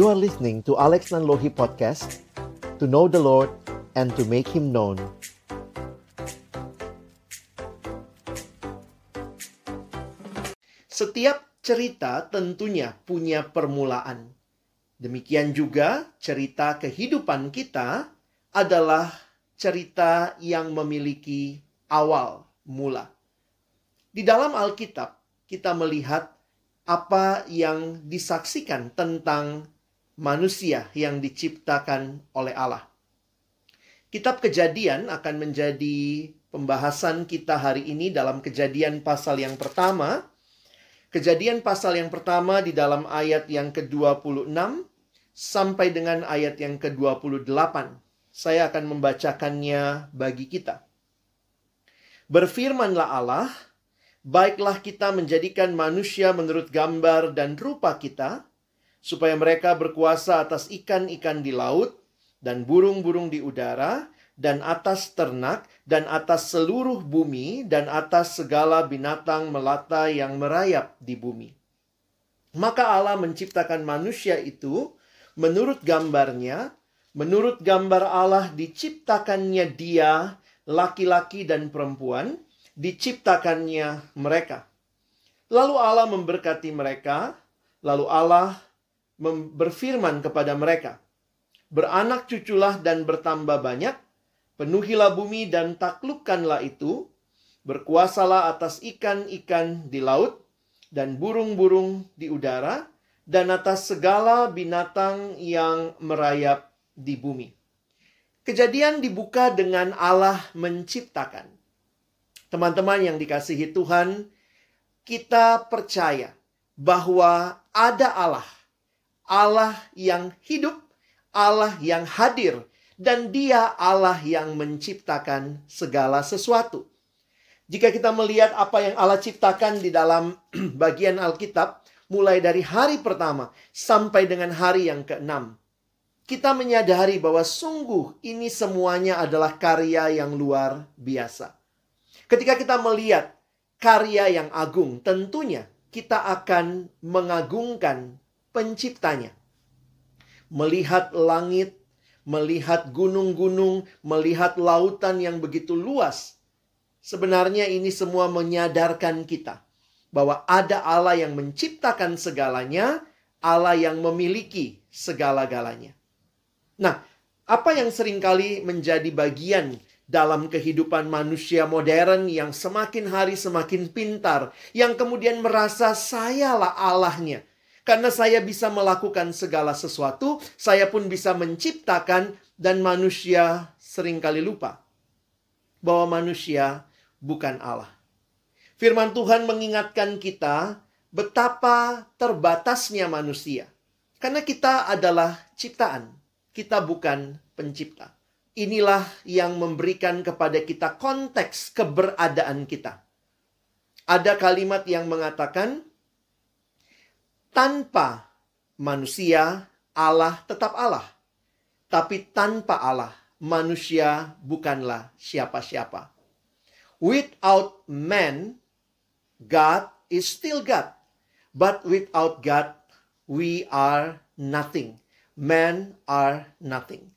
You are listening to Alex Nanlohi Podcast To know the Lord and to make Him known Setiap cerita tentunya punya permulaan. Demikian juga cerita kehidupan kita adalah cerita yang memiliki awal mula. Di dalam Alkitab, kita melihat apa yang disaksikan tentang manusia yang diciptakan oleh Allah. Kitab Kejadian akan menjadi pembahasan kita hari ini dalam Kejadian pasal yang pertama. Kejadian pasal yang pertama di dalam ayat yang ke-26 sampai dengan ayat yang ke-28. Saya akan membacakannya bagi kita. Berfirmanlah Allah, baiklah kita menjadikan manusia menurut gambar dan rupa kita, supaya mereka berkuasa atas ikan-ikan di laut dan burung-burung di udara, dan atas ternak, dan atas seluruh bumi, dan atas segala binatang melata yang merayap di bumi. Maka Allah menciptakan manusia itu menurut gambarnya, menurut gambar Allah diciptakannya dia, laki-laki dan perempuan, diciptakannya mereka. Lalu Allah memberkati mereka, lalu Allah berfirman kepada mereka, Beranak cuculah dan bertambah banyak, penuhilah bumi dan taklukkanlah itu, berkuasalah atas ikan-ikan di laut, dan burung-burung di udara, dan atas segala binatang yang merayap di bumi. Kejadian dibuka dengan Allah menciptakan. Teman-teman yang dikasihi Tuhan, kita percaya bahwa ada Allah. Allah yang hidup, Allah yang hadir, dan Dia Allah yang menciptakan segala sesuatu. Jika kita melihat apa yang Allah ciptakan di dalam bagian Alkitab, mulai dari hari pertama sampai dengan hari yang keenam, kita menyadari bahwa sungguh ini semuanya adalah karya yang luar biasa. Ketika kita melihat karya yang agung, tentunya kita akan mengagungkan penciptanya. Melihat langit, melihat gunung-gunung, melihat lautan yang begitu luas. Sebenarnya ini semua menyadarkan kita bahwa ada Allah yang menciptakan segalanya, Allah yang memiliki segala-galanya. Nah, apa yang sering kali menjadi bagian dalam kehidupan manusia modern yang semakin hari semakin pintar, yang kemudian merasa sayalah Allahnya. Karena saya bisa melakukan segala sesuatu, saya pun bisa menciptakan dan manusia sering kali lupa bahwa manusia bukan Allah. Firman Tuhan mengingatkan kita betapa terbatasnya manusia. Karena kita adalah ciptaan, kita bukan pencipta. Inilah yang memberikan kepada kita konteks keberadaan kita. Ada kalimat yang mengatakan, tanpa manusia, Allah tetap Allah. Tapi tanpa Allah, manusia bukanlah siapa-siapa. Without man, God is still God. But without God, we are nothing. Men are nothing.